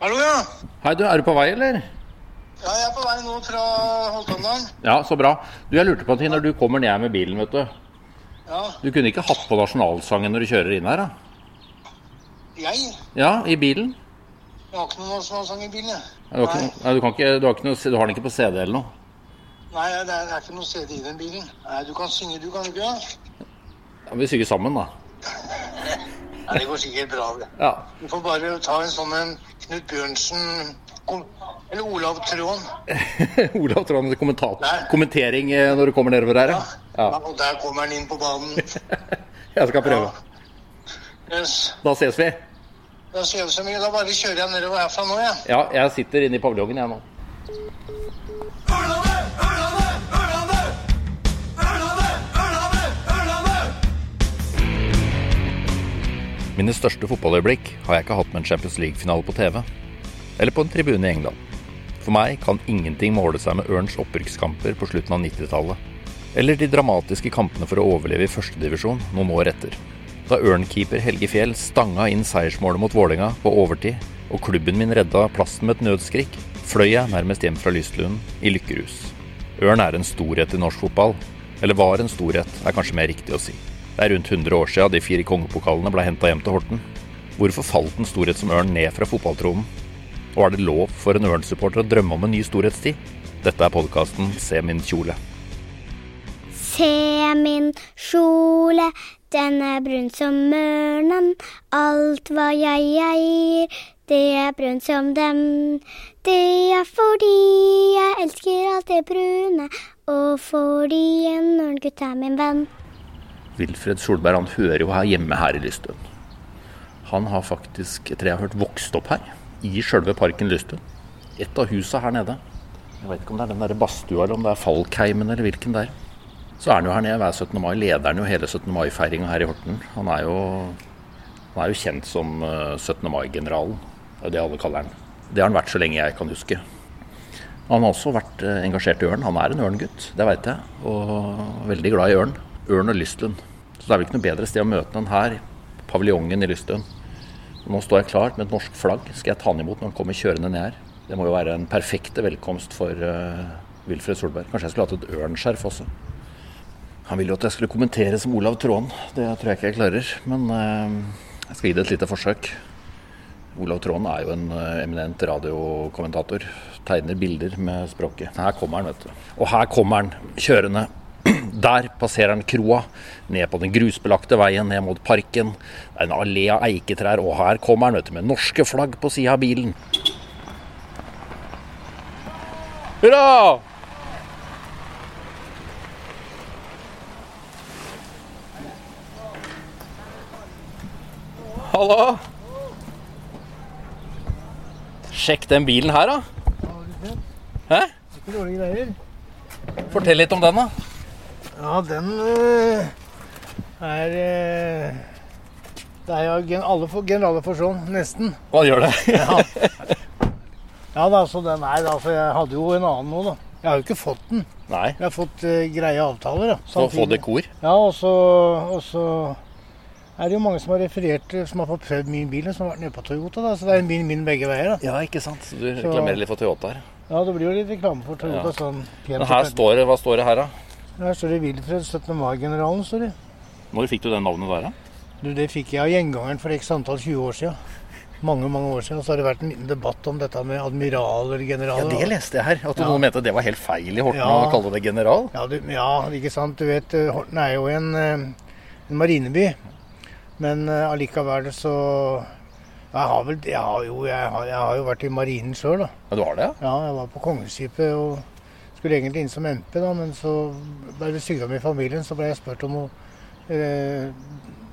Hallo, ja. Hei, du, er du på vei, eller? Ja, jeg er på vei nå fra Holtåndalen. Ja, så bra. Du, jeg lurte på ting når du kommer ned med bilen, vet du. Ja, Du kunne ikke hatt på nasjonalsangen når du kjører inn her, da? jeg? Ja, i bilen? Jeg har ikke noen nasjonalsang i bilen, jeg. Du har, ikke, Nei, du, kan ikke, du, har ikke noe, du har den ikke på CD eller noe? nei, det er, det er ikke noe CD i den bilen. Nei, du kan synge, du kan ikke? Ja? Ja, vi synger sammen, da. Nei, det går sikkert bra, det. Ja. Du får bare ta en sånn en Knut Bjørnsen eller Olav Trond. Olav Trond, kommentering eh, når du kommer nedover her. Ja. Ja. ja. Og der kommer han inn på banen. Jeg skal prøve. Yes. Da ses vi. Da ses vi. så mye. Da bare kjører jeg nedover herfra nå, jeg. Ja, jeg sitter inne i paviljongen, jeg nå. Mine største fotballøyeblikk har jeg ikke hatt med en Champions League-finale på TV. Eller på en tribune i England. For meg kan ingenting måle seg med Ørns opprykkskamper på slutten av 90-tallet. Eller de dramatiske kampene for å overleve i førstedivisjon noen år etter. Da Ørn-keeper Helge Fjell stanga inn seiersmålet mot Vålerenga på overtid, og klubben min redda plassen med et nødskrik, fløy jeg nærmest hjem fra Lystlund i lykkerus. Ørn er en storhet i norsk fotball. Eller var en storhet, er kanskje mer riktig å si. Det er rundt 100 år siden de fire kongepokalene ble henta hjem til Horten. Hvorfor falt en storhet som Ørn ned fra fotballtronen? Og er det lov for en Ørn-supporter å drømme om en ny storhetstid? Dette er podkasten Se min kjole. Se min kjole, den er brun som ørnen. Alt hva jeg eier, det er brunt som dem. Det er fordi jeg elsker alt det brune, og fordi en ørngutt er min venn. Wilfred Solberg han hører jo her hjemme her i Lystøen. Han har faktisk, etter jeg har hørt, vokst opp her. I sjølve parken Lystøen. Et av husa her nede. Jeg vet ikke om det er den der badstua eller om det er Falkheimen eller hvilken det er. Så er han jo her nede hver 17. mai. Leder han jo hele 17. mai-feiringa her i Horten. Han er jo, han er jo kjent som eh, 17. mai-generalen. Det er det alle kaller han. Det har han vært så lenge jeg kan huske. Han har også vært eh, engasjert i ørn. Han er en ørngutt, det veit jeg. Og veldig glad i ørn. Ørn og Lystlund. Så det er vel ikke noe bedre sted å møte enn her, paviljongen i Lystøen. Nå står jeg klar med et norsk flagg. Skal jeg ta han imot når han kommer kjørende ned her? Det må jo være en perfekte velkomst for uh, Wilfred Solberg. Kanskje jeg skulle hatt et ørnskjerf også. Han ville jo at jeg skulle kommentere som Olav Tråen. Det tror jeg ikke jeg klarer. Men uh, jeg skal gi det et lite forsøk. Olav Tråen er jo en uh, eminent radiokommentator. Tegner bilder med språket. Her kommer han, vet du. Og her kommer han kjørende. Der passerer han kroa, ned på den grusbelagte veien ned mot parken. Det er en allé av eiketrær, og her kommer han vet du, med norske flagg på sida av bilen. Hurra! Hallo? Sjekk den bilen her, da. Hæ? Fortell litt om den, da. Ja, den øh, er øh, Det er jo alle for, generaler for sånn, nesten. Hva gjør det? Ja. ja da, så den er altså, Jeg hadde jo en annen nå, da. Jeg har jo ikke fått den. Nei. Jeg har fått uh, greie avtaler. da. For å få dekor? Ja, og så, og så er det jo mange som har referert, som har fått prøvd min bil, som har vært nede på Toyota. da, Så det er min, min begge veier. da. Ja, ikke sant. Du reklamerer litt for Toyota her. Ja, det blir jo litt reklame for Toyota. Ja. sånn Men her står det, hva står det her, da? Her står det Wilfred 17. mai-generalen, står det. Når fikk du det navnet der, da? Du, Det fikk jeg av gjengangeren for x antall 20 år siden. Mange mange år siden. Og så har det vært en liten debatt om dette med admiral eller general. Ja, det leste jeg her. At Ja. noen mente det var helt feil i Horten Ja. å kalle det general. Ja, du, ja, ikke sant. Du vet, eh, Horten er jo en, eh, en marineby. Men eh, allikevel så Jeg har vel jeg har jo, jeg har, jeg har jo vært i marinen sjøl, da. Ja, du har det, ja? Ja, jeg var på Kongeskipet og skulle egentlig inn som MP, da, men så ble det sykdom i familien. Så ble jeg spurt om å eh,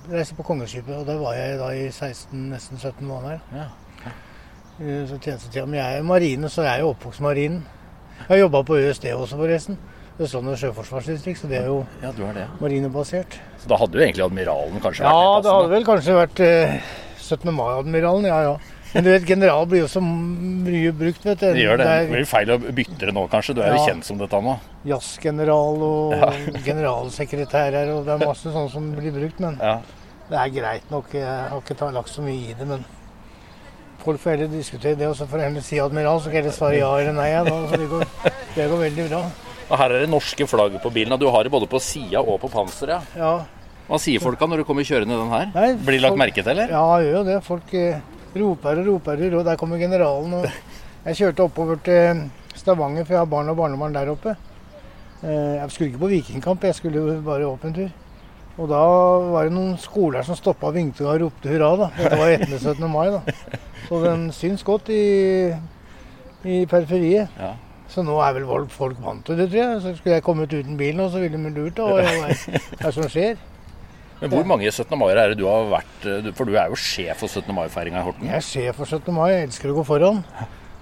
reise på Kongeskipet, og der var jeg da i 16, nesten 17 måneder. Ja. Eh, Så tjenestetida. Men jeg er marine, så jeg er jo oppvokst marinen. Jeg har jobba på ØSD også, forresten. Østlandet sjøforsvarsdistrikt, så det er jo Ja, det. ja. marinebasert. Så da hadde jo egentlig admiralen kanskje Ja, vært det hadde vel kanskje vært eh, 17. mai-admiralen, ja ja. Men du vet, general blir jo så mye brukt, vet du. Det gjør det. Det blir feil å bytte det nå, kanskje. Du er jo Ja. kjent som dette nå. jazzgeneral og generalsekretærer, og det er masse sånne som blir brukt. Men Ja. det er greit nok. Jeg har ikke lagt så mye i det, men folk får heller diskutere det, og så får jeg heller si admiral, så kan jeg heller svare ja eller nei. Da, så det går, det går veldig bra. Og her er det norske flagget på bilen, og du har det både på sida og på panseret. Ja. Hva sier folka når du kommer kjørende den her? Nei, Blir det lagt merke til, eller? Ja, gjør jo det. Folk eh, roper og roper, og der kommer generalen. Og jeg kjørte oppover til Stavanger, for jeg har barn og barnebarn der oppe. Eh, jeg skulle ikke på vikingkamp, jeg skulle bare opp en tur. Og da var det noen skoler som stoppa og og ropte hurra. da. Dette var etter 17. mai, da. Så den syns godt i, i periferiet. Ja. Så nå er vel folk- vant til det, tror jeg. Så skulle jeg kommet uten bilen, og så ville de lurt. da, Hva er det som skjer? Men hvor mange 17. mai er det du har vært eh, For du er jo sjef for 17. mai-feiringa i Horten. Jeg er sjef for 17. mai, jeg elsker å gå foran.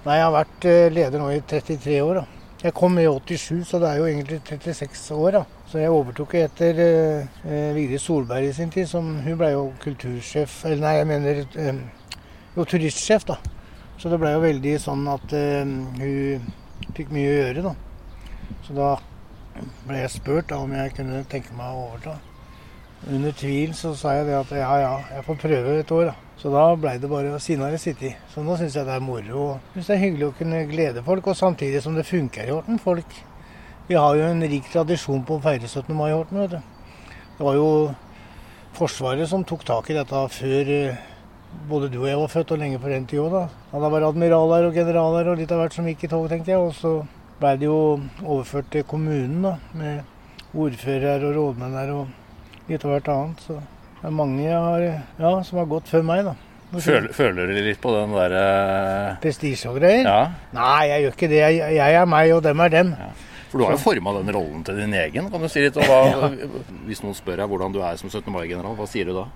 Nei, jeg har vært eh, leder nå i 33 år. da. Jeg kom i 87, så det er jo egentlig 36 år. da. Så jeg overtok etter eh, Vigrid Solberg i sin tid. som Hun ble jo kultursjef, eller nei, jeg mener eh, jo turistsjef, da. Så det ble jo veldig sånn at eh, hun fikk mye å gjøre, da. Så da ble jeg spurt om jeg kunne tenke meg å overta. Under tvil så sa jeg det at ja, ja, jeg får prøve et år, da. Så da blei det bare Sinare City. Så nå syns jeg det er moro. og synes det er hyggelig å kunne glede folk, og samtidig som det funker i Horten. Folk Vi har jo en rik tradisjon på å feire 17. mai i Horten, vet du. Det var jo Forsvaret som tok tak i dette før eh, både du og jeg var født, og lenge før den tid òg, da. Ja, det var admiraler og generaler og litt av hvert som gikk i tog, tenkte jeg. Og så blei det jo overført til kommunen, da. Med ordfører og rådmenn der og litt av hvert annet. Så det er mange har, ja, som har gått før meg, da. Føler, føler du litt på den derre uh... Prestisje og greier? Ja. Nei, jeg gjør ikke det. Jeg, jeg er meg, og dem er dem. For du har jo forma den rollen til din egen. Kan du si litt om hva Hvis noen spør deg hvordan du er som 17. mai-general, hva sier du da?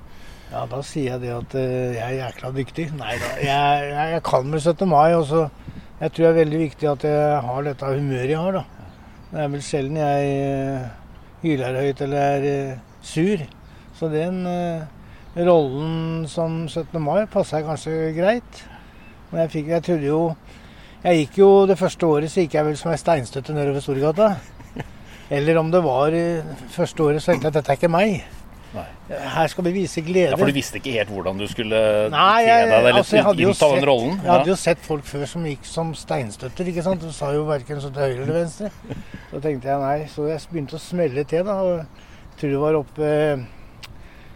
Ja, da sier jeg det at uh, jeg er jækla dyktig. Nei da, jeg, jeg, jeg kan med 17. mai. Og så jeg tror det er veldig viktig at jeg har dette humøret jeg har, da. Det er vel sjelden jeg uh, hyler høyt eller er eh, sur. Så den eh, rollen som 17. mai passa kanskje greit. Men jeg, fikk, jeg trodde jo Jeg gikk jo det første året så gikk jeg vel som ei steinstøtte nedover Storgata. Eller om det var eh, første året så tenkte jeg at dette er ikke meg. Nei. Her skal vi vise glede. Ja, For du visste ikke helt hvordan du skulle Nei, jeg, deg eller altså, innta den sett, rollen? jeg hadde jo sett folk før som gikk som steinstøtter. ikke sant? Du sa jo verken så til høyre eller venstre. Så tenkte jeg nei, så jeg begynte å smelle til. da, og tror det var oppe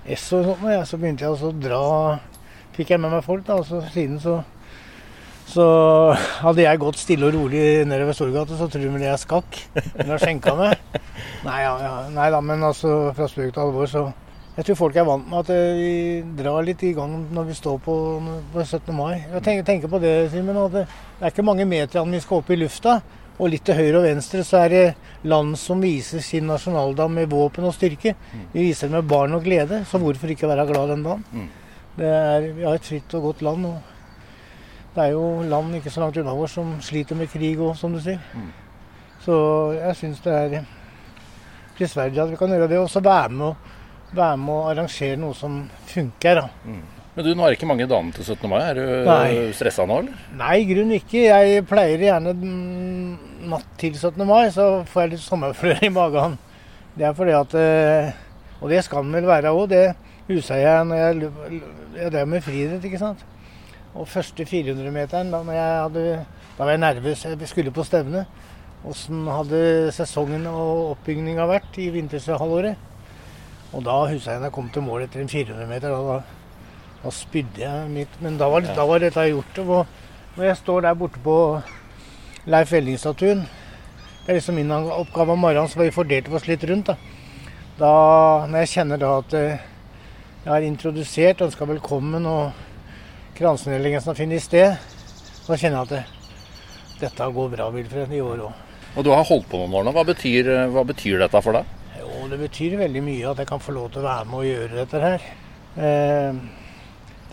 Esso S og sånt, så begynte jeg å dra Fikk jeg med meg folk, da, og så siden så så hadde jeg gått stille og rolig nedover Storgata, så tror de vel jeg skakk. Eller har skjenka meg. Nei, ja, ja, nei da, men altså fra spøk til alvor, så Jeg tror folk er vant med at eh, vi drar litt i gang når vi står på, på 17. mai. Jeg tenker, tenker på det, Simen, at det er ikke mange meterne vi skal opp i lufta. Og litt til høyre og venstre så er det land som viser sin nasjonaldam med våpen og styrke. Vi viser det med barn og glede, så hvorfor ikke være glad den dagen? Mm. Det er, vi har et fritt og godt land. og det er jo land ikke så langt unna vår som sliter med krig òg, som du sier. Mm. Så jeg syns det er prisverdig at vi kan gjøre det. Og så være med, være med å arrangere noe som funker. da. Men du, nå er det ikke mange damer til 17. mai. Er du Nei. stressa nå, eller? Nei, i grunnen ikke. Jeg pleier gjerne natt til 17. mai, så får jeg litt sommerfløy i magen. Det er fordi at eh, Og det skal den vel være òg. Det husa jeg når jeg, jeg drev med friidrett, ikke sant. Og første 400-meteren, da, hadde, da var jeg nervøs. Jeg skulle på stevne. Åssen hadde sesongen og oppbygninga vært i vinterhalvåret? Og da husker jeg da jeg kom til mål etter en 400-meter. Da, da, da spydde jeg mitt. Men da var, da var dette gjort. Og når jeg står der borte på Leif Elling-statuen Det er liksom min oppgave om morgenen, så vi fordelte oss litt rundt. da. Da, når jeg kjenner da at eh, jeg har introdusert, ønska velkommen og kransenedleggelsen har funnet sted, så kjenner jeg at det, dette går bra, Wilfred, i år òg. Og du har holdt på noen år nå. Hva betyr, hva betyr dette for deg? Jo, det betyr veldig mye at jeg kan få lov til å være med og gjøre dette her. Eh,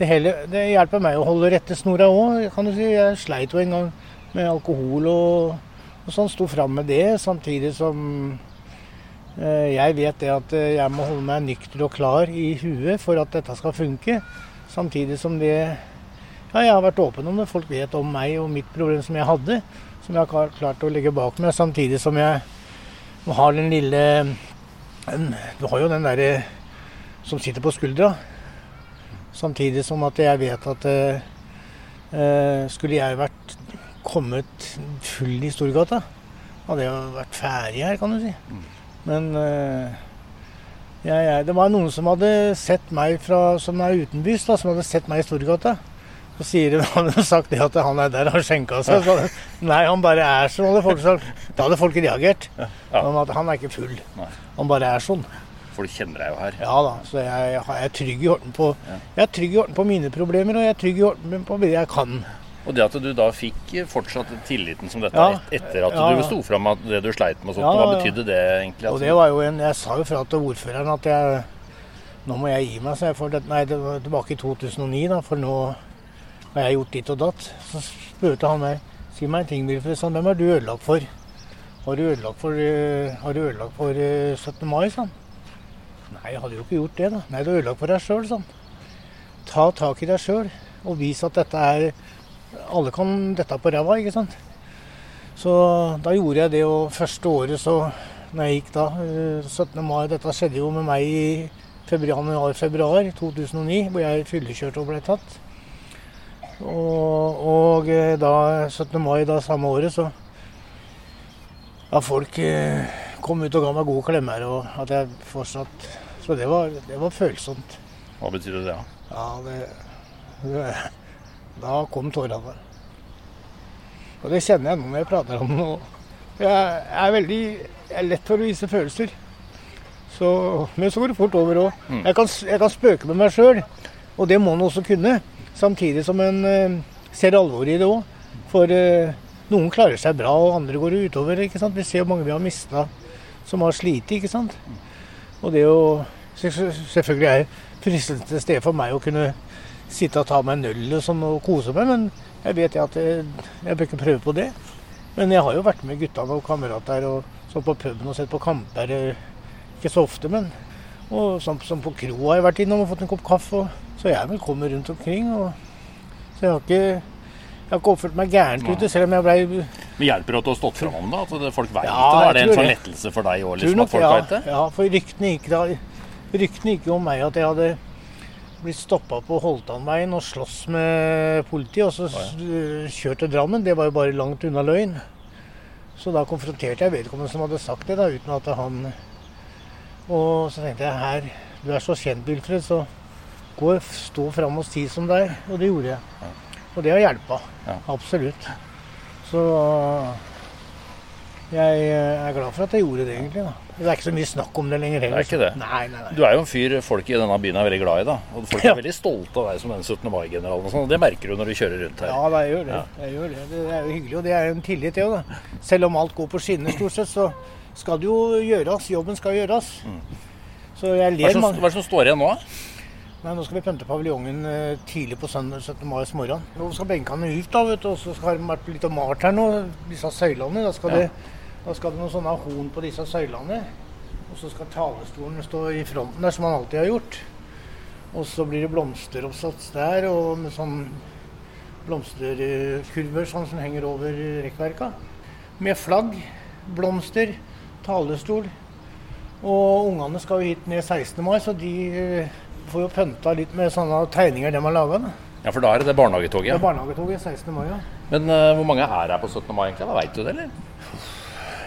det, hele, det hjelper meg å holde rette snora òg, kan si. Jeg sleit jo en gang med alkohol og, og sånn. Sto fram med det, samtidig som eh, jeg vet det at eh, jeg må holde meg nykter og klar i huet for at dette skal funke. Samtidig som det Ja, jeg har vært åpen om det. Folk vet om meg og mitt problem som jeg hadde. Som jeg har klart å legge bak meg, samtidig som jeg har den lille Du har jo den derre som sitter på skuldra. Samtidig som at jeg vet at eh, Eh, skulle jeg vært kommet full i Storgata, hadde jeg vært ferdig her, kan du si. Men eh, jeg, jeg, det var noen som hadde sett meg fra, som er utenbys, da, som hadde sett meg i Storgata. Så sier de, hadde sagt det at han er der, han skjenka seg. Så, nei, han bare er sånn, hadde folk sagt. Da hadde folk reagert. Men at han er ikke full. Han bare er sånn. For du kjenner deg jo her. Ja da, så jeg, jeg er trygg i orden på på mine problemer, og jeg er trygg i orden på det jeg kan. Og det at du da fikk fortsatt tilliten som dette Ja. etter at Ja. du sto fram med det du sleit med og sånt, Ja, hva betydde det egentlig? Og Altså? det var jo en Jeg sa jo fra til ordføreren at jeg Nå må jeg gi meg, så jeg får det, Nei, det var tilbake i 2009, da, for nå har jeg gjort ditt og datt. Så spurte han meg Si meg en ting, Wilfred. Hvem er du ødelagt for? Har du ødelagt for, eh, har du ødelagt for eh, 17. mai? sa han. Nei, jeg hadde jo ikke gjort det, da. Nei, du har ødelagt for deg sjøl, sånn. Ta tak i deg sjøl og vis at dette er Alle kan dette på ræva, ikke sant. Så da gjorde jeg det, og første året så når jeg gikk da, eh, 17. mai Dette skjedde jo med meg i januar-februar 2009, hvor jeg fyllekjørte og ble tatt. Og, og eh, da 17. mai da samme året, så Ja, folk eh, kom ut og ga meg gode klemmer, og at jeg fortsatt Så det var, det var følsomt. Hva betydde det? Da? Ja, det, det Da kom tårene. Og det kjenner jeg nå når jeg prater om det. Jeg er veldig jeg er lett for å vise følelser. Så, men så går det fort over òg. Mm. Jeg, kan jeg kan spøke med meg sjøl, og det må en også kunne. Samtidig som en uh, ser alvoret i det òg. For uh, noen klarer seg bra, og andre går utover. ikke sant? Vi ser hvor mange vi har mista som har slitt. ikke sant? Og det å jo Selvfølgelig er fristende sted for meg å kunne sitte og ta meg en øl og sånn og kose meg, men jeg vet at jeg, jeg bør ikke prøve på det. Men jeg har jo vært med guttene og kamerater og sånn på puben og sett på kamper. eh, Ikke så ofte, men og sånn som på kroa har jeg vært innom og fått en kopp kaffe. Og, så jeg er velkommen rundt omkring. Og, så jeg har ikke jeg har ikke oppført meg gærent ute, selv om jeg blei Men hjelper det at du har stått fram da? At folk veit Ja, det? Er det en sånn lettelse for deg òg, liksom, at folk ja, veit det? Ja, for ryktene gikk, da, ryktene gikk om meg at jeg hadde blitt stoppa på Holtanveien og slåss med politiet, og så s- kjørt til Drammen. Det var jo bare langt unna løgn. Så da konfronterte jeg vedkommende som hadde sagt det, da, uten at han Og så tenkte jeg her, du er så kjent, Wilfred, så gå stå fram og si som det er. Og det gjorde jeg. Og det har hjelpa. Ja. Absolutt. Så jeg eh, er glad for at jeg gjorde det, egentlig. da. Det er ikke så mye snakk om det lenger heller. Det er ikke det. Nei, nei, nei. Du er jo en fyr folk i denne byen er veldig glad i, da. Og folk Ja. er veldig stolte av deg som den 17. mai-generalen og sånn. og Det merker du når du kjører rundt her. Ja, da, jeg gjør det. Jeg gjør det. Det er jo hyggelig, og det er jo en tillit, det òg, da. Selv om alt går på skinner stort sett, så skal det jo gjøres. Jobben skal gjøres. Så jeg er ler hva er det som står igjen nå? Nei, nå skal vi pynte paviljongen eh, tidlig på søndag 17. mai morgen. Nå skal benkene ut, da, vet du. Og så skal det vært litt malt her nå, disse søylene. Da skal, Ja. det, da skal det noen sånne horn på disse søylene. Og så skal talestolen stå i fronten der, som han alltid har gjort. Og så blir det blomsteroppsats der, og med sånn blomsterkurver sånn som henger over rekkverka. Med flagg, blomster, talestol. Og ungene skal jo hit ned 16. mai, så de eh, får jo pynta litt med sånne tegninger de har laga. Ja, for da er det det Det er barnehagetoget 16. mai, ja. Men uh, hvor mange er her på 17. mai egentlig? Veit du det, eller?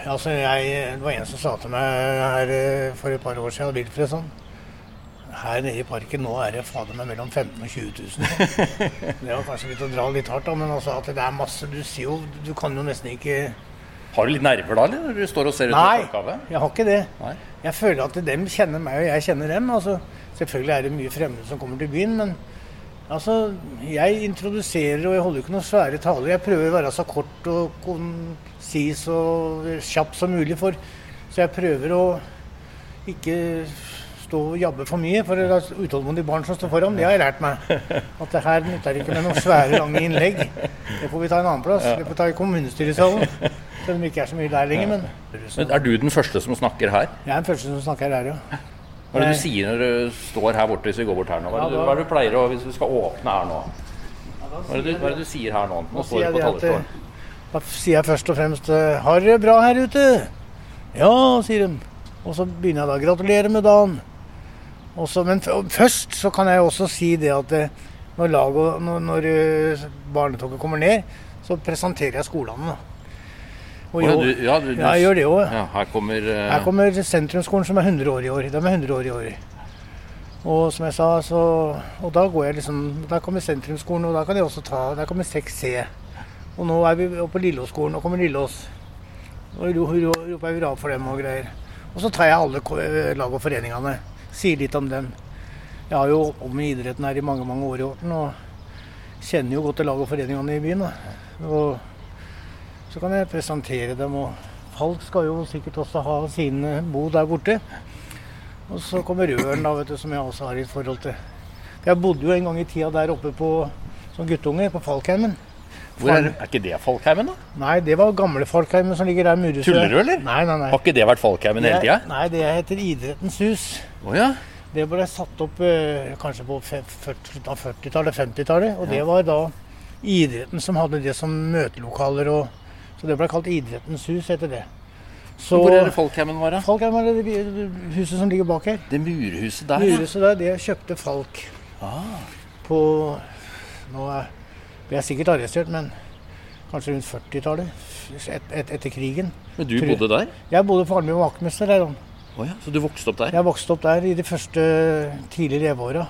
Altså jeg, det var en som sa til meg her eh, for et par år siden, Wilfred sånn Her nede i parken nå er det fader meg mellom 15 og 20 000. Det var kanskje litt å dra litt hardt, da, men altså at det er masse Du sier jo Du kan jo nesten ikke Har du litt nerver da, eller? Du står og ser ut Nei, jeg har ikke det. Nei. Jeg føler at dem kjenner meg, og jeg kjenner dem. Altså, selvfølgelig er det mye fremmede som kommer til byen, men altså, jeg introduserer, og jeg holder ikke noen svære taler. Jeg prøver å være så kort og konsis og kjapp som mulig, for, så jeg prøver å ikke stå og jabbe for mye, for det er utålmodige barn som står foran. Det har jeg lært meg. At det her nytter ikke med noen svære, lange innlegg. Det får vi ta en annen plass. Det får vi ta i kommunestyresalen. Selv om det ikke er så mye der lenger, men Men Er du den første som snakker her? jeg er den første som snakker her, ja. Hva er det du sier når du står her borte hvis vi går bort her nå? Hva er det du, hva er det du pleier å Hvis du skal åpne her nå? Hva er det du, er det du sier her nå? Nå står du på talerstolen. eh, Da sier jeg først og fremst eh, 'Har dere bra her ute?' 'Ja', sier de. Og så begynner jeg da 'Gratulerer med dagen'. Også, men først så kan jeg også si det at det, når, lag og, når, når eh, barnetoget kommer ned, så presenterer jeg skolene. Og jo- du, ja, du, du, ja, jeg gjør det òg. Ja, her kommer eh, Her kommer sentrumsskolen som er 100 år i år. De er 100 år i år. Og som jeg sa, så Og da går jeg liksom Der kommer sentrumsskolen, og da kan jeg også ta Der kommer 6C. Og nå er vi oppe på Lillåsskolen, nå kommer Lillås. Og ro- ro- roper hurra for dem og greier. Og så tar jeg alle eh, lag og foreningene. Sier litt om dem. Jeg har jo holdt på med idretten her i mange mange år i Horten, og kjenner jo godt til lag og foreningene i byen. Da. Og så kan jeg presentere dem. og Falk skal jo sikkert også ha sine bo der borte. Og så kommer Ørn, da, vet du, som jeg også har et forhold til. Jeg bodde jo en gang i tida der oppe på, som guttunge på Falkheimen. Hvor er, er ikke det Falkheimen, da? Nei, det var gamle Falkheimen som ligger der. Murhuset. Tuller du, eller? Nei, nei, nei. Har ikke det vært Falkheimen hele tida? Nei, det heter Idrettens hus. Oh, ja. Det ble satt opp eh, kanskje på 40 av 40-tallet, 50-tallet. Og det var da idretten som hadde det som møtelokaler. Og, så det ble kalt Idrettens hus, etter det. Så Hvor er det Falkheimen var? Falkheimen er det huset som ligger bak her. Det murhuset der. Murhuset der, det kjøpte Falk Ah, på Nå blir jeg sikkert arrestert, men kanskje rundt 40-tallet. Et, et, etter krigen. Men du bodde der? Jeg bodde min var vaktmester der. Oh ja. Så du vokste opp der? Jeg vokste opp der i de første tidlige leveåra.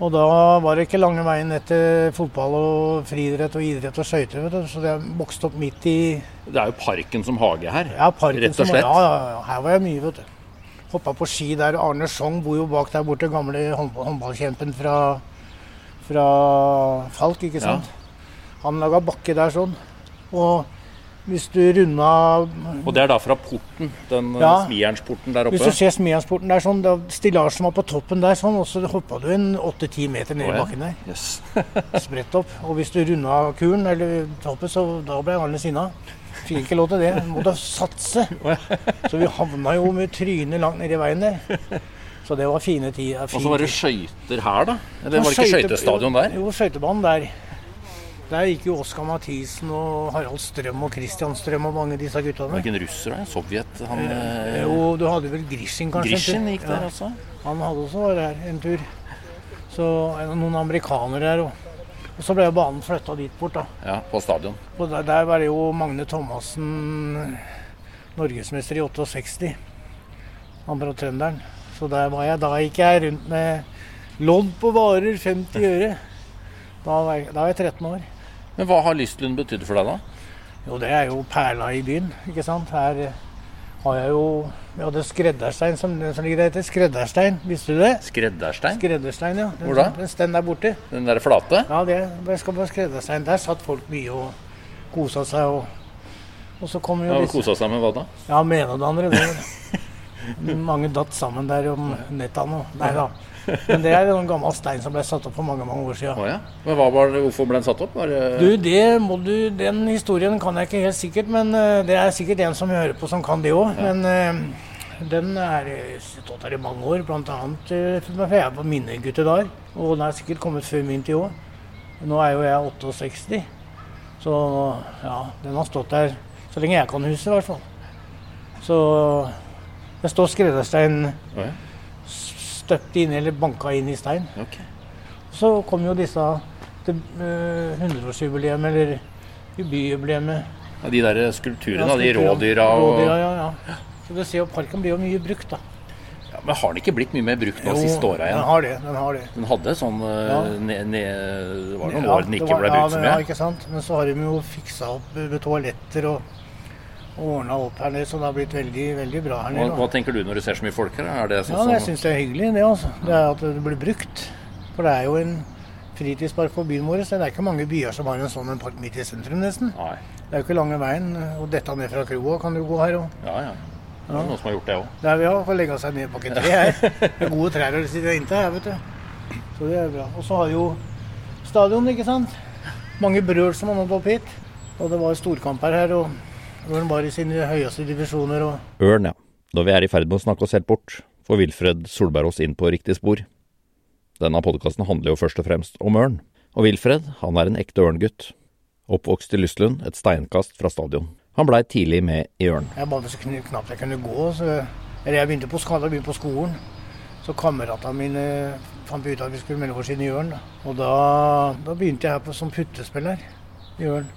Og da var det ikke lange veien ned til fotball og friidrett og idrett og skøyter. Så jeg vokste opp midt i Det er jo parken som hage her. ja, parken. Rett og slett. Ja, ja, ja. Her var jeg mye, vet du. Hoppa på ski der. Arne Sjong bor jo bak der borte. Gamle håndball, håndballkjempen fra, fra Falk, ikke sant. Han laga bakke der sånn. Og hvis du runda Og det er da fra porten, den eh, Ja. smijernsporten der Hvis du ser Smiansporten der sånn, stillasjen var på toppen der sånn, og så hoppa du en 8-10 meter ned i ja. bakken der. Yes. Spredt opp. Og hvis du runda kuren, eller toppen, så da ble Arne sinna. Fikk ikke lov til det. Måtte satse. Så vi havna jo med trynet langt nedi veien der. Så det var fine tider. Og så var det skøyter her, da? Eller var det ikke skøyte- skøytestadion der? Jo, skøytebanen der. Der gikk jo Oskar Mathisen og Harald Strøm og Christian Strøm og mange av disse Var guttene. det ikke en russer, da? Sovjet? Han eh, Jo, du hadde vel Grishin, kanskje? Grishin gikk der Ja. også? Han hadde også vært her en tur. Så er noen amerikanere der òg. Og så ble jo banen flytta dit bort, da. Ja, på stadion. Og der, der var det jo Magne Thomassen norgesmester i 68. Han fra trønderen. Så der var jeg. Da gikk jeg rundt med lodd på varer, 50 øre. Da var jeg, da var jeg 13 år. Men hva har Lystlund betydd for deg, da? Jo, det er jo perla i byen, ikke sant. Her eh, har jeg jo Vi hadde skredderstein som, som ligger der heter. Skredderstein, visste du det? Skredderstein? Skredderstein, ja. Den, Hvor da? Den den der borte. Den der flate? Ja, det det skal være skredderstein. Der satt folk mye og kosa seg. Og, og så kom jo Ja, disse Kosa seg med hva da? Ja, med ene og det andre. Det. Mange datt sammen der om nettene. Nei da. Men det er en gammel stein som ble satt opp for mange mange år siden. Oh, ja. Men var hvorfor ble den satt opp? Var det Du, det må du, Den historien kan jeg ikke helt sikkert, men eh, det er sikkert en som hører på som kan det òg. Men eh, den er eh, stått her i mange år, bl.a. For jeg er på minnegutte der. Og den er sikkert kommet før min tid òg. Nå er jo jeg 68, så ja, den har stått der så lenge jeg kan huske, i hvert fall. Så det står skredderstein Oh, ja. Støpt inn eller banka inn i stein. Okay. Så kom jo disse til uh, 100-årsjubileet eller byjubileet. Ja, de der skulpturene, Ja, de rådyra og Rådyra, ja, ja. Så du ser jo Parken blir jo mye brukt, da. ja, Men har den ikke blitt mye mer brukt nå siste åra den har det. Den har det. Den hadde sånn eh, Ja. ne, ne, Det var noen Ja, år den ikke var- ble brukt så mye. Ja, ikke sant. Men så har de jo fiksa opp med toaletter og, og ordna opp her nede, så det har blitt veldig, veldig bra her nede. hva hva tenker du når du ser så mye folk her? Er det sånn Ja, jeg syns det er hyggelig, det altså. Det er at det blir brukt. For det er jo en fritidspark for byen vår. Så det er ikke mange byer som har en sånn en park midt i sentrum, nesten. Nei. Det er jo ikke lange veien. Og dette ned fra kroa kan du gå her òg. Ja, ja. Det er noen som har gjort det òg. Der vi har fått legge seg ned bak et tre her. Det er gode trær å sitte inntil her, vet du. Så det er bra. Og så har jo stadion, ikke sant. Mange brøl som har nådd opp hit. Og det var storkamper her, og hvor han var i sine høyeste divisjoner. og Ørn, ja. Da vi er i ferd med å snakke oss helt bort, får Wilfred Solberg oss inn på riktig spor. Denne podkasten handler jo først og fremst om ørn. Og Wilfred, han er en ekte ørngutt. Oppvokst i Lystlund, et steinkast fra stadion. Han blei tidlig med i ørn. Jeg bare så kn- knapt jeg kunne gå. Så, eller jeg begynte på, skala, begynte på skolen. Så kameratene mine fant ut at vi skulle melde oss inn i Ørn. Og da, da begynte jeg her på, som puttespiller i Ørn.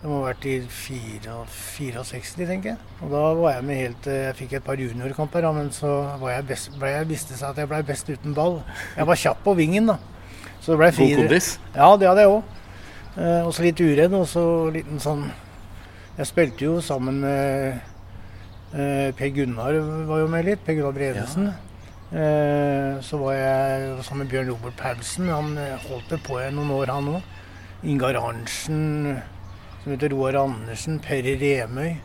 Det må ha vært i 64, tenker jeg. Og da var jeg med helt til Jeg fikk et par juniorkamper, da, men så var jeg best, ble jeg viste seg at jeg ble best uten ball. Jeg var kjapp på vingen, da. Så det ble God fire. kondis. Ja, det hadde jeg òg. Eh, og så litt uredd, og så liten sånn Jeg spilte jo sammen med eh, Per Gunnar var jo med litt. Per Gunnar Bredesen. Eh, så var jeg sammen med Bjørn Robert Paulsen. Han eh, holdt det på i noen år, han òg. Ingar Arntzen, som heter Roar Andersen, Perry Remøy.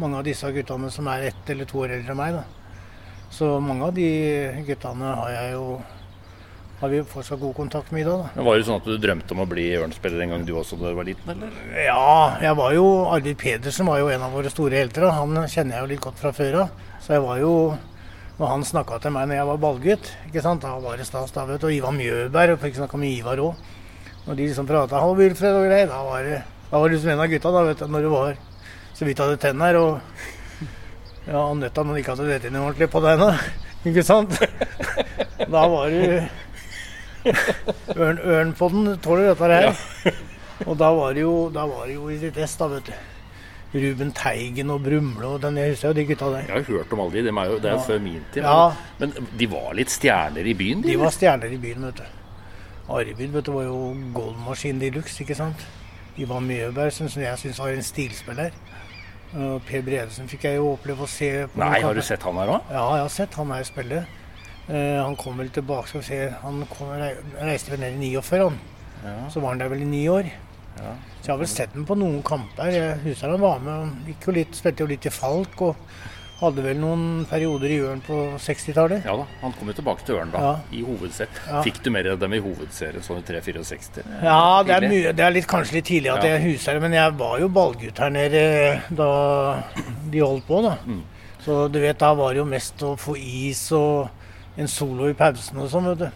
Mange av disse guttene som er ett eller to år eldre enn meg. da. Så mange av de guttene har jeg jo har vi fortsatt god kontakt med i dag. da. Men Var det sånn at du drømte om å bli ørnspiller en gang du også da du var liten, eller? Ja, jeg var jo Arvid Pedersen var jo en av våre store helter. da. Han kjenner jeg jo litt godt fra før av. Så jeg var jo Når han snakka til meg når jeg var ballgutt, ikke sant? da var det stas. da, vet du. Og Ivar Mjøberg, og fikk snakke med Ivar òg. Når de liksom prata 'Hallo, Wilfred' og greier, da var det da var liksom en av gutta, da, vet du, når du var så vidt hadde tenner. Og ja, Anette du ikke hadde rett inn ordentlig på deg ennå. Ikke sant? Da var du Ørn, den tåler dette her. Og da var det jo, det jo i sitt ess, da, vet du. Ruben Teigen og Brumle og den, jeg husker jo de gutta der. Jeg har hørt om alle de. de er jo, det er jo før min tid. Ja. Men de var litt stjerner i byen, De de? var stjerner i byen, vet du. Arvid vet du, var jo goldmaskin de luxe, ikke sant. Ivan Mjøberg, som jeg syns var en stilspiller. Og Per Bredesen fikk jeg jo oppleve å se. på Nei, har du sett han her òg? Ja, jeg har sett han her spille. Uh, han kom vel tilbake, skal vi se Han kom, reiste vel ned i 49, han. Ja. Så var han der vel i ni år. Ja. Så jeg har vel sett ham på noen kamper. Jeg husker han var med. Han gikk jo litt, spilte jo litt i Falk og hadde vel noen perioder i Ørn på 60-tallet. Ja da, han kom jo tilbake til Ørn da, Ja. i hovedserie. Ja. Fikk du mer av dem i hovedserien, sånn i 3-64? Ja, det er, mye, det er litt, kanskje litt tidlig at Ja. jeg husker det, men jeg var jo ballgutt her nede da de holdt på, da. Mm. Så du vet, da var det jo mest å få is og en solo i pausen og sånn, vet du.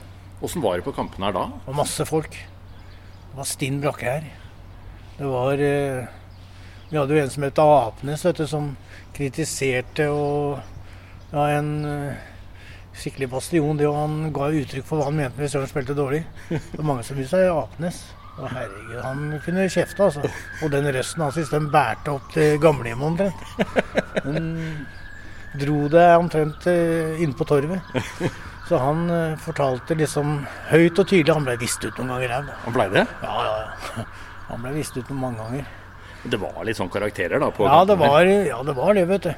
Åssen var det på kampene her da? Det var masse folk. Det var stinn brakke her. Det var eh, Vi hadde jo en som het Apenes, vet du, som kritiserte og Ja, en eh, skikkelig bastion. Det, og han ga uttrykk for hva han mente hvis Ørn spilte dårlig. Det var mange som syntes seg Apenes. Og herregud, han kunne kjefte, altså. Og den røsten hans, altså, den bærte opp til gamlehjemmet omtrent. Den dro det omtrent eh, inn på torvet. Så han eh, fortalte liksom høyt og tydelig. Han ble vist ut noen ganger her. Han blei det? Ja, ja, ja. Han ble vist ut noen mange ganger. Det var litt sånn karakterer da? på Ja, det var, ja, det var det, vet du.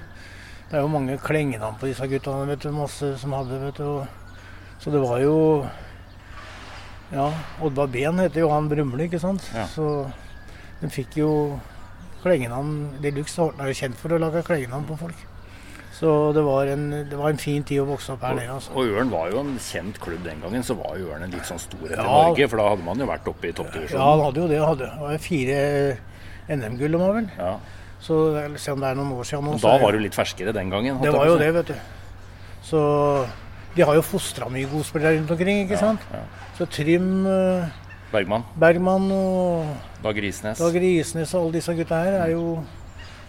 Det er jo mange klengenavn på disse guttene, vet du. Masse som hadde, vet du. Så det var jo Ja, Oddvar Ben heter jo han Brumle, ikke sant. Ja. Så de fikk jo klengenavn De Luxe er jo kjent for å lage klengenavn på folk. Så det var, en, det var en fin tid å vokse opp her nede. altså. Og Ørn var jo en kjent klubb den gangen, så var jo Ørn en litt sånn storhet i Ja. Norge. For da hadde man jo vært oppe i toppdivisjonen. Ja, han hadde jo det. Han hadde. Det var fire NM-gull, de har vel. Ja. Så se om det er noen år siden nå. Da var du litt ferskere den gangen. Det var jo det, vet du. Så de har jo fostra mye godspillere rundt omkring, ikke sant. Ja. Så Trym eh, Bergman, Bergman og Dag Risnes. Dag Risnes og alle disse gutta her er jo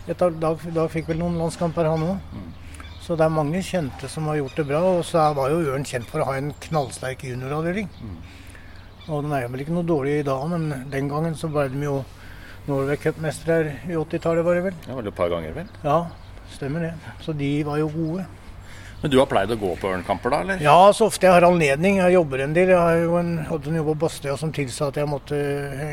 et av, Dag, Dag fikk vel noen landskamper, han òg. Mm. Så det er mange kjente som har gjort det bra. Og så var jo Ørn kjent for å ha en knallsterk junioravdeling. Mm. Og den er vel ikke noe dårlig i dag, men den gangen så ble de jo Norway Cup-mestere i 80-tallet, var det vel. Ja, vel et par ganger, vel. Ja, stemmer det. Så de var jo gode. Men du har pleid å gå på Ørn-kamper, da? eller? Ja, så ofte jeg har anledning. Jeg jobber en del. Jeg har jo en, hadde en jobb på Bastøya som tilsa at jeg måtte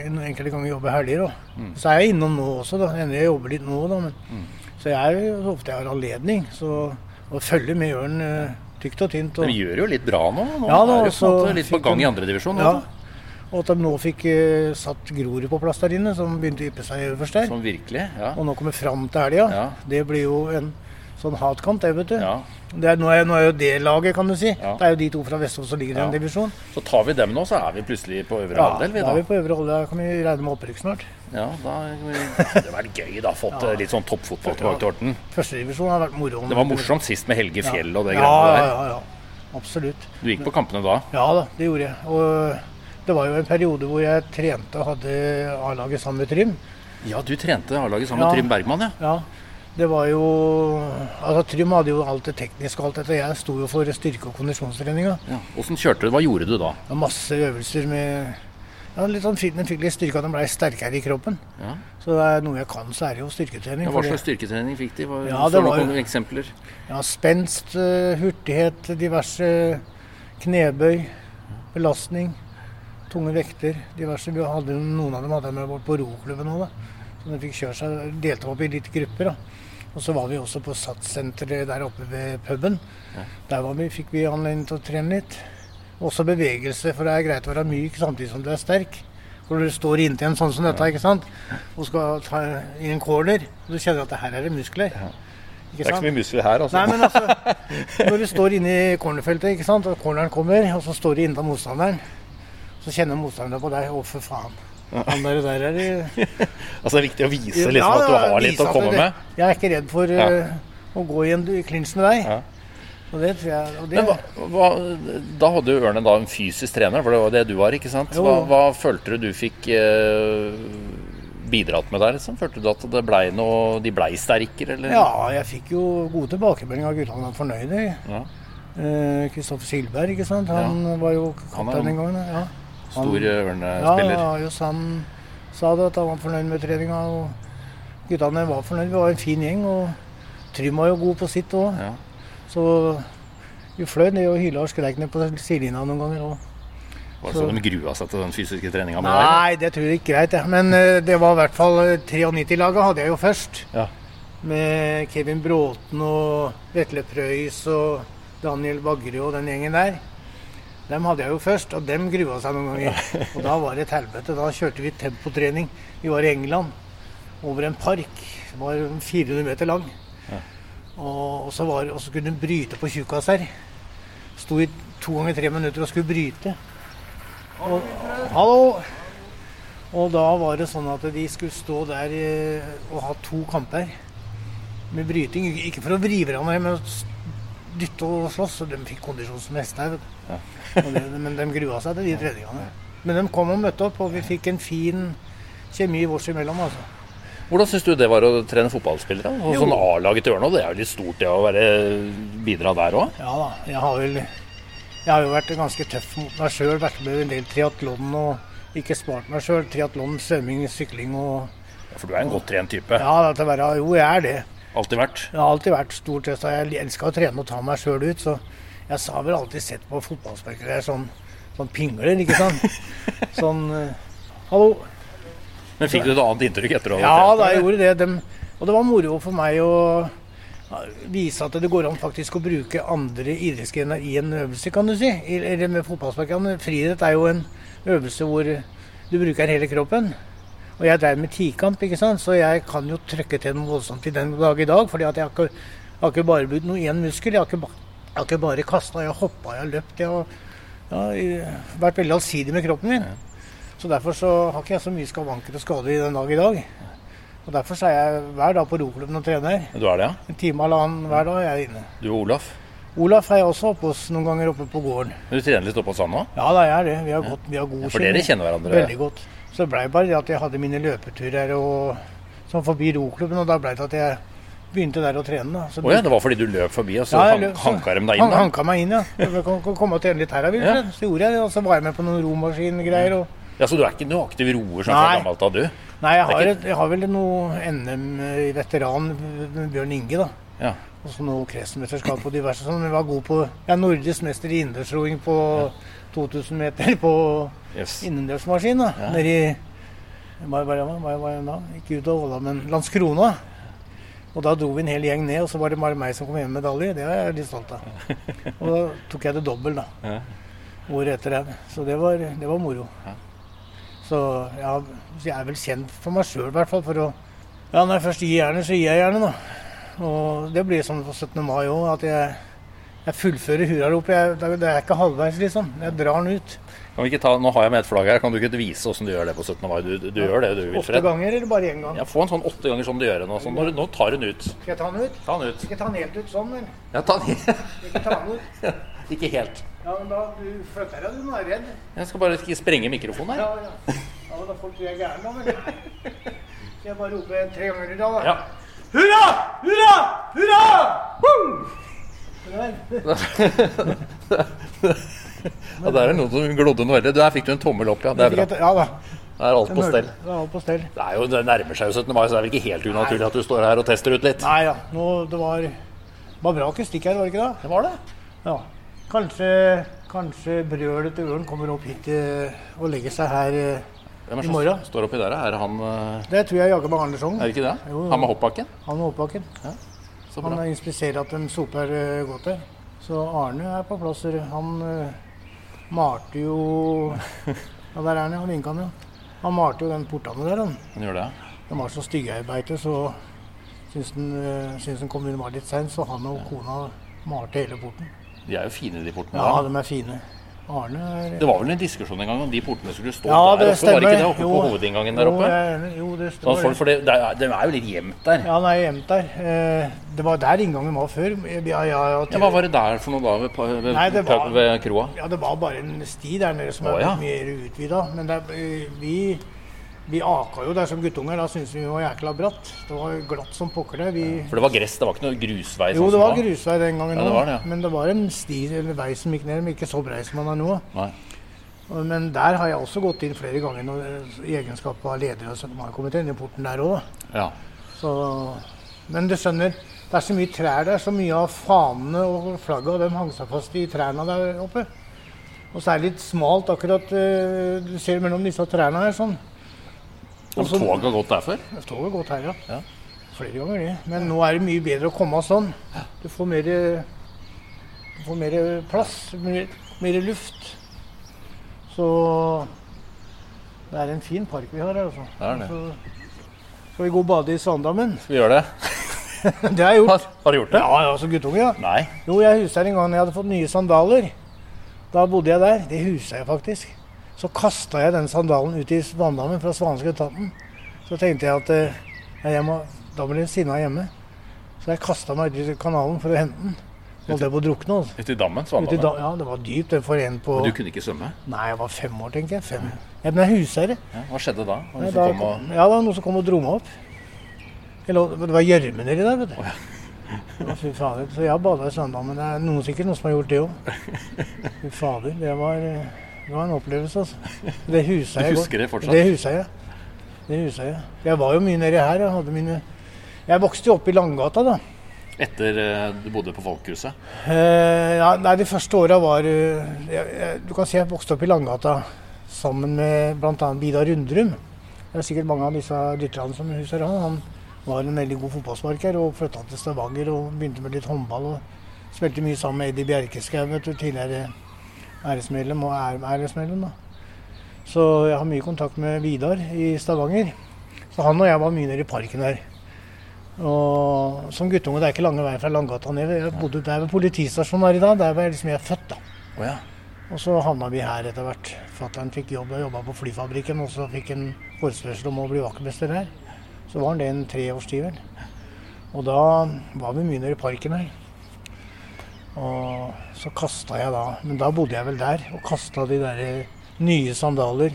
en enkelte ganger jobbe helger. Mm. Så er jeg innom nå også. da. Ender jeg jobber litt nå, da. Men, Så jeg er jo så ofte jeg har anledning. Så å følge med Ørn eh, tykt og tynt. Og, De gjør jo litt bra nå. Nå Ja, da, er det på så måte litt på gang i andredivisjon. ja, og at de nå fikk uh, satt Grorud på plass der inne, som begynte å yppe seg øverst der. Som virkelig. Ja. Og nå kommer fram til helga. Ja. Det blir jo en sånn hatkant, det, vet du. ja. Det er, nå, er, nå er jo det laget, kan du si. Ja. Det er jo de to fra Vestfold som ligger i den en divisjon. Så tar vi dem nå, så er vi plutselig på øvre Ja, halvdel. vi da da. er vi på øvre halvdel. Da kan vi regne med opprykk snart. Ja, da Det hadde vært gøy, da. Fått Ja. litt sånn toppfotball tilbake til Horten. Førstedivisjon har vært moro. Det var morsomt sist med Helge Fjell og det ja, greiene ja, der. ja, ja. Absolutt. Du gikk på kampene da? Ja da, det gjorde jeg. Og det var jo en periode hvor jeg trente og hadde A-laget sammen med Trym. Ja, du trente A-laget sammen Ja. med Trym Bergman, ja. Ja. Det var jo Altså Trym hadde jo alt det tekniske og alt dette. Jeg sto jo for styrke- og kondisjonstreninga. Ja. Åssen kjørte du? Hva gjorde du da? Ja, masse øvelser med ja, litt sånn fint, Den fikk litt styrke, at den blei sterkere i kroppen. Ja. Så det er noe jeg kan, så er det jo styrketrening. Ja, hva slags styrketrening fikk de? Hva, Ja, det var- noen eksempler? Ja, Spenst, eh, hurtighet, diverse knebøy, belastning, tunge vekter. diverse. Vi hadde, noen av dem hadde jeg med bort på roklubben òg. Så de fikk kjøre seg, delte opp i litt grupper. da. Og så var vi også på SATS-senteret der oppe ved puben. Der var vi, fikk vi anledning til å trene litt. Også bevegelse, for det er greit å være myk samtidig som du er sterk. Når du står inntil en sånn som dette ikke sant? og skal ta i en corner, og du kjenner at det her er det muskler. Ikke sant? mye muskler her, altså. Nei, men altså, når du står inne i cornerfeltet, ikke sant, og corneren kommer, og så står du inntil motstanderen, så kjenner motstanderne på deg, å for faen. Han der, der er de... Altså, det er viktig å vise liksom, Ja, at du har litt å komme det- med. Jeg er ikke redd for Ja. uh, å gå i en klinsj med deg. Ja. Og det tror jeg og det, Men hva, hva, da hadde jo Ørne da en fysisk trener, for det var det du var, ikke sant? Hva, hva følte du du fikk uh, bidratt med der, liksom? Følte du at det ble noe De blei sterkere, eller? Ja, jeg fikk jo gode tilbakemeldinger av guttene var fornøyde. Ja. Kristoffer Silberg, ikke sant. Han var jo kaptein den gangen. Ja. Stor Ja, Ørne-spiller. ja, just han sa det, at han var fornøyd med treninga. Og guttene var fornøyd. Vi var en fin gjeng. Og Trym var jo god på sitt òg. Ja. Så vi fløy ned og hyla og skreik ned på sidelinja noen ganger òg. Var det sånn de grua seg til den fysiske treninga med deg? Nei, det tror jeg ikke greit. Ja. Men eh, det var i hvert fall eh, 93-laget hadde jeg jo først. Ja. Med Kevin Bråten og Vetle Preus og Daniel Bagre og den gjengen der. Dem hadde jeg jo først, og dem grua seg noen ganger. Og da var det et helvete. Da kjørte vi tempotrening. Vi var i England, over en park. Den var 400 meter lang. Og, så var, og så kunne den bryte på tjukkaser. Sto i to ganger tre minutter og skulle bryte. Og, hallo! Og da var det sånn at de skulle stå der eh, og ha to kamper med bryting. Ikke for å vri hverandre, men dytte og slåss. Og de fikk kondisjon som hester. vet det, men de grua seg til de treningene. Men de kom og møtte opp, og vi fikk en fin kjemi vårs imellom. altså. Hvordan syns du det var å trene fotballspillere? Og Jo. sånn A-laget til Ørna, det er jo litt stort det å være bidra der òg? Ja da, jeg har vel Jeg har jo vært ganske tøff mot meg sjøl. Vært med en del triatlon og ikke spart meg sjøl. Triatlon, svømming, sykling og For du er en godt trent type. Ja, det til å være Jo, jeg er det. Alltid vært. Ja, alltid vært stort sett, jeg elska å trene og ta meg sjøl ut. Så jeg har vel alltid sett på fotballspillere sånn, sånn pingler, ikke sant. Sånn eh, Hallo. Men fikk du et annet inntrykk etter å ha Ja da, jeg gjorde det. De, og det var moro for meg å vise at det går an faktisk å bruke andre idrettsgrener i en øvelse, kan du si. Eller med fotballsparkene. Friidrett er jo en øvelse hvor du bruker hele kroppen. Og jeg drev med tikamp, ikke sant? så jeg kan jo trykke til noe voldsomt i den dag i dag. fordi at jeg har ikke, jeg har ikke bare brukt noe én muskel. Jeg har ikke, jeg har ikke bare kasta, jeg har hoppa, jeg har løpt. Jeg har, jeg har vært veldig allsidig med kroppen min. Så derfor så har ikke jeg så mye skavanker og skader i den dag i dag. Og Derfor så er jeg hver dag på roklubben og trener. Du er det, ja? En time eller annen hver dag er jeg inne. Du og Olaf? Olaf er jeg også oppe hos noen ganger oppe på gården. Men du trener litt oppe hos han òg? Ja, da er det. Vi har, godt, vi har god Ja, for dere kjenner hverandre? Veldig godt. Så det blei bare det at jeg hadde mine løpeturer og, sånn forbi roklubben, og da blei det at jeg begynte der å trene. da. Så Å ja, det var fordi du løp forbi, og så Ja, løp, hanka de deg inn? da? Hanka meg inn, ja. Jeg kan komme og trene litt her, Wilfred. Så gjorde jeg det. Og så var jeg med på noen romaskingreier. Og... Ja, Så du er ikke noe aktiv roer sånn fra gammelt av, du? Nei, jeg har, ikke- jeg har vel noe NM-veteran Bjørn Inge, da. Ja. Og så noe kretsmesterskap og diverse sånn. jeg var god på Jeg er nordisk mester i innendørsroing på 2000 meter på Yes. innendørsmaskin. da. Ja. nedi i hva var da? Ikke ut av Åla, men Landskrona. Og da dro vi en hel gjeng ned, og så var det bare meg som kom hjem med medalje. Det er jeg litt stolt av. Og da tok jeg det dobbelt, da. Ja. Året etter det. Så det var, det var moro. Ja. Så ja, jeg er vel kjent for meg sjøl, i hvert fall. For å Ja, når jeg først gir jernet, så gir jeg jernet, da. Og det blir sånn på 17. mai òg, at jeg, jeg fullfører er- det er ikke halvveis, liksom. Jeg drar den ut. Kan vi ikke ta, Nå har jeg med et flagg her. Kan du ikke vise åssen du gjør det på 17. mai? Du, du, du gjør det, du, Åtte ganger, eller bare én gang? Ja, Få en sånn åtte ganger som du gjør det nå. Sånn, nå, nå tar du den ut. Skal jeg ta den ut? Ta den ut. Ikke ta den helt ut sånn, men Ja, ta den ikke ta den ut. Ikke helt. Ja, men da, Du flytter deg, du. Nå er jeg redd. Jeg skal bare ikke sprenge mikrofonen her. Ja, ja. ja men da folk tror jeg er gæren, da. Men. Skal jeg bare rope tre ganger i dag, da? Ja. Hurra! Hurra! Hurra! Ja, Der er det noen som glodde noe veldig. Der fikk du en tommel opp, ja. Det er bra. Ja da. Det er alt på stell. Det er alt på stell. Det, jo, det nærmer seg jo 17. mai, så det er vel ikke helt unaturlig at du står her og tester ut litt. Nei da. Nå, det var, var bra akustikk her, var det ikke det? Det var det. Ja. Kanskje, kanskje brølet til ørn kommer opp hit eh, og legger seg her. Hvem er I det som står oppi der? Er han uh... Det tror jeg jager med Andersson. Er det ikke det? Jo. Han med hoppbakken? Han med hoppbakken. Så Han inspiserer at de soper uh, godt der. Så Arne er på plass. Han eh, malte jo Ja, der er han, ja. Han vinka han, ja. Han malte jo den portene der. Han. Han gjør det. De var så stygge i beite, så syns den, eh, syns han kom inn var litt seint, så han og kona malte hele porten. De er jo fine, de portene Ja, der. de er fine. Arne Det var vel en diskusjon en gang om de portene skulle stå Ja, der oppe? oppe? Var ikke det oppe Jo. på hovedinngangen der oppe? Jo, det Sånn stemmer. Sånn, for det, det er, jo litt gjemt der. Ja, den er gjemt der. Eh, Det var der inngangen var før. Ja, ja, ja, hva var det der for noe da ved, ved, Nei, var- ved kroa? Ja, det var bare en sti der nede som er mer utvida. Men det, er- eh, vi, vi aka jo der som guttunger. Da syntes vi det var jækla bratt. Det var glatt som pokker det. Vi, For det var gress, det var ikke noe grusvei? jo, sånn det var da? grusvei den gangen òg. Ja, ja. Men det var en sti eller vei som gikk ned, men ikke så brei som den er nå. Nei. Men der har jeg også gått inn flere ganger når- i egenskap av leder av 17. mai-komiteen. I porten der òg. Ja. Så, men du skjønner, det er så mye trær der, så mye av fanene og flagga de hang seg fast i trærne der oppe. Og så er det litt smalt akkurat eh, Du ser mellom disse trærne her sånn. Har toget gått der før? Det har gått her, ja. Ja. Flere ganger det. Men nå er det mye bedre å komme sånn. Du får mer, du får mer plass, mer, mer luft. Så det er en fin park vi har her, altså. Det er det. Så skal vi gå og bade i Svandammen? Skal vi gjøre det? Det har jeg gjort. Har, du gjort det? Ja, ja, som guttunge, ja. Nei. Jo, jeg huset her en gang jeg hadde fått nye sandaler. Da bodde jeg der. Det huset jeg faktisk. Så kasta jeg den sandalen ut i vanndammen fra svanske etaten. Så tenkte jeg at eh, jeg må, da blir det sinna hjemme. Så jeg kasta meg ut i kanalen for å hente den. Holdt jeg på å drukne. altså. Ut i dammen? Ute Svanedammen? da, ja, det var dypt. Den For en på Men du kunne ikke svømme? Nei, jeg var fem år, tenker jeg. Fem. Jeg ble husherre. Ja, hva skjedde da? Nei, Ja, da kom og... ja, det var noen som kom og dro meg opp. Lå- Det var gjørme nedi der, vet du. Å, Fy fader. Så jeg bada i svanedammen. Det er noen, sikkert noen som har gjort det òg. Fy fader. Det var, eh, det var en opplevelse, altså. Det huset Du husker det fortsatt? Det huset jeg. Det huset jeg. Jeg var jo mye nedi her. Jeg mine Jeg vokste jo opp i Langgata, da. Etter eh, du bodde på Folkehuset? Eh, ja, nei, de første åra var eh, jeg, jeg, Du kan si jeg vokste opp i Langgata sammen med bl.a. Vidar Rundrum. Det er sikkert mange av disse lytterne som husker han. Han var en veldig god fotballsparker og flytta til Stavanger og begynte med litt håndball. og Spilte mye sammen med Eddie Bjerkeskau, tidligere æresmedlem og er æresmedlem. da. Så jeg har mye kontakt med Vidar i Stavanger. Så han og jeg var mye nede i parken der. Og som guttunge, det er ikke lange vei fra Langgata ned. Jeg bodde der ved politistasjonen her i dag. Der var jeg liksom jeg er født, da. Oh, ja. Og så havna vi her etter hvert. Fatter'n fikk jobb, jeg jobba på flyfabrikken, og så fikk han forespørsel om å bli vaktmester her. Så var han det en tre års tid, vel. Og da var vi mye nede i parken her. Og så kasta jeg da Men da bodde jeg vel der, og kasta de der nye sandaler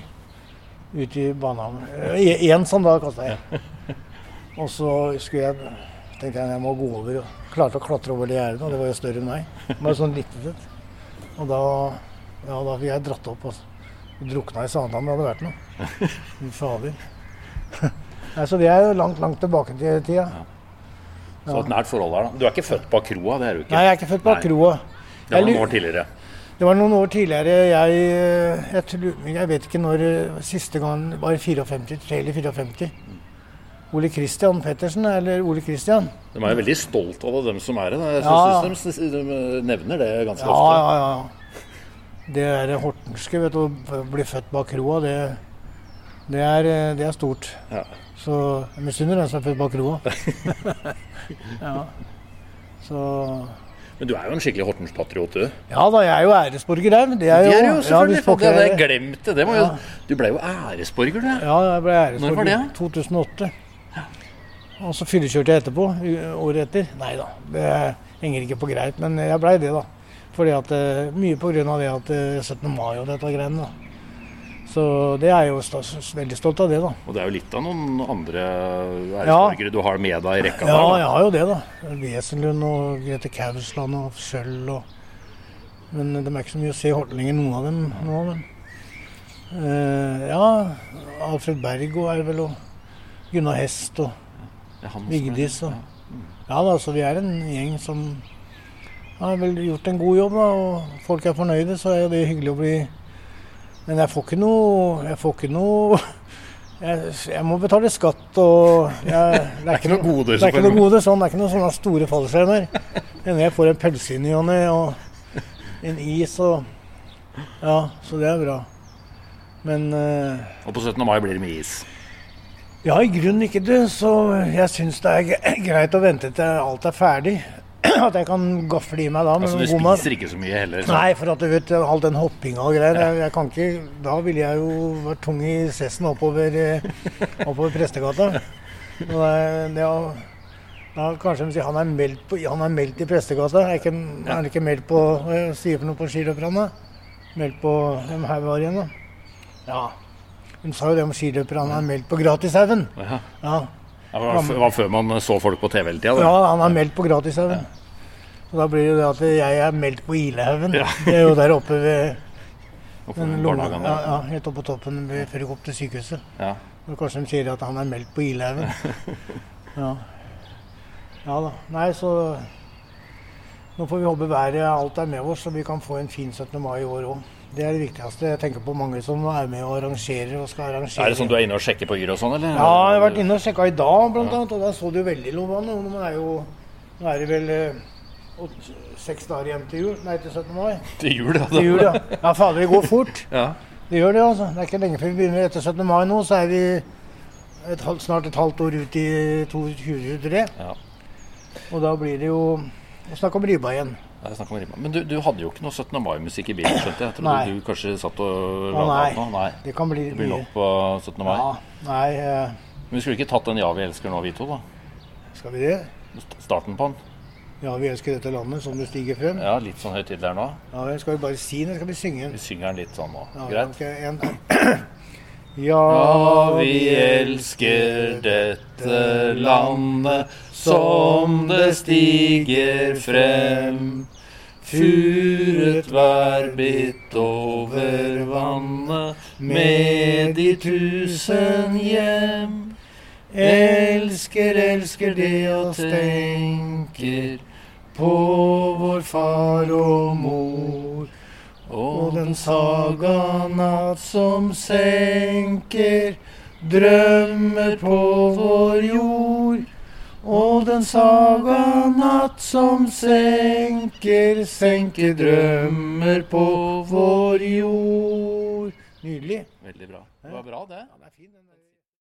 ut i banehavnen. Én sandal kasta jeg. Og så skulle jeg tenkte jeg jeg må gå over og klarte å klatre over det gjerdet. og Det var jo større enn meg. Bare sånn lite. Og da, ja, da fikk jeg dratt opp. Altså. Drukna i sandalen, det hadde vært noe. Fy fader. Nei, så det er jo langt, langt tilbake til tida. Så et nært forhold her, da. Du er ikke født bak kroa, det er du ikke? Nei, jeg er ikke født bak kroa. Det var noen år tidligere. Det var noen år tidligere. Jeg, jeg, tror- jeg vet ikke når eh, siste gang var 54, 3 eller 54. Ole Kristian Pettersen, eller Ole Kristian. De er veldig stolt av dem som er det. Jeg Ja. synes de, de nevner det ganske Ja, ofte. ja, ja. ja. Det er hortenske, vet du. Å bli født bak kroa, det, det, er, eh, det er stort. Ja. Så jeg misunner den som er født bak roa. ja. Så Men du er jo en skikkelig Hortens-patriot, du. Ja da, jeg er jo æresborger her. men Det er Det jo, er jo selvfølgelig. Ja, det hadde jeg det. glemt. det. ja. jo, du ble jo æresborger, du. Ja, jeg ble æresborger. Når var det? 2008. Og så fyllekjørte jeg etterpå, året etter. Nei da, det henger ikke på greit, men jeg blei det, da. Fordi at, eh, Mye av det at eh, 17. mai og dette greiene. da. Så det er jeg jo st veldig stolt av det, da. Og det er jo litt av noen andre æresborgere du har med deg i rekka Ja, da, jeg har jo det, da. Wesenlund og Grete Kausland og Schjøll og Men de er ikke så mye å se i lenger, noen av dem nå. Men uh, ja, Alfred Bergo er vel og Gunnar Hest og Ja. Vigdis og Ja da, så vi er en gjeng som har vel gjort en god jobb, da. Og folk er fornøyde, så er det hyggelig å bli Men jeg får ikke noe Jeg får ikke noe jeg, jeg må betale skatt og jeg, Det er ikke noe gode? det er ikke noe gode sånn, det er ikke noen sånne store fallskjermer. Men jeg får en pølse i ny og ne, og en is og Ja, så det er bra. Men uh, Og på 17. mai blir det mye is. ja, i grunnen ikke det, så jeg syns det er greit å vente til alt er ferdig. At jeg kan gafle i meg da Altså, du spiser mat. ikke så mye heller. så- Nei, for at du vet, all den hoppinga og greier. Jeg, jeg kan ikke, da ville jeg jo vært tung i sessen oppover, eh, oppover Prestegata. Og det, det, å- da kanskje de sier han er meldt, på, han er meldt i Prestegata. Er, ikke, er ikke meldt på Hva sier for noe på skiløperne? Meldt på Hvem her var igjen, da? Ja. De sa jo det om skiløperne er meldt på Gratishaugen. Ja. Ja. Var, det var før man så folk på TV hele tida. Ja, han er meldt på Gratishaugen. Så da blir det det at jeg er meldt på Ilehaugen. Ja. Det er jo der oppe ved den lomma. Ja, ja, helt oppe på toppen før du går opp til sykehuset. Ja. Og kanskje de sier at han er meldt på Ilehaugen. Ja. ja da. Nei, så nå får vi håpe været alt er med oss, så vi kan få en fin 17. mai i år òg. Det er det viktigste. Jeg tenker på mange som er med og arrangerer og skal arrangere. Er det sånn du er inne og sjekker på Yr og sånn, eller? Ja, jeg har vært inne og sjekka i dag, blant annet, og da så det jo veldig lovende. Nå er jo nå er det vel eh, seks dager igjen til jul, nei til 17. mai. Til jul, ja. Til jul, ja. Ja, fader, det går fort. Ja. Det gjør det, altså. Det er ikke lenge før vi begynner etter 17. mai nå, så er vi et, halvt- snart et halvt år ut i 2023. Ja. Og da blir det jo snakk om ribba igjen. Det er snakk om rima. Men du, du hadde jo ikke noe 17. mai-musikk i bilen, skjønte jeg. Jeg trodde du kanskje satt og Å laga nei. noe. Nei. Det kan bli Det blir nok på 17. mai. Ja, nei, Uh... Men vi skulle ikke tatt den 'Ja, vi elsker' nå, vi to, da? skal vi det? Starten på den. Ja, vi elsker dette landet som det stiger frem. Ja, litt sånn høytidelig her nå. Ja, skal vi bare si den, eller skal vi synge den? Vi synger den litt sånn nå. Ja, Greit? ok, en. Ja, vi elsker dette landet som det stiger frem. Furet vær bitt over vannet med de tusen hjem. Elsker, elsker det og tenker på vår far og mor. Og den saga natt som senker drømmer på vår jord. Og den saga natt som senker, senker drømmer på vår jord. Nydelig. Veldig bra. Det var bra, det.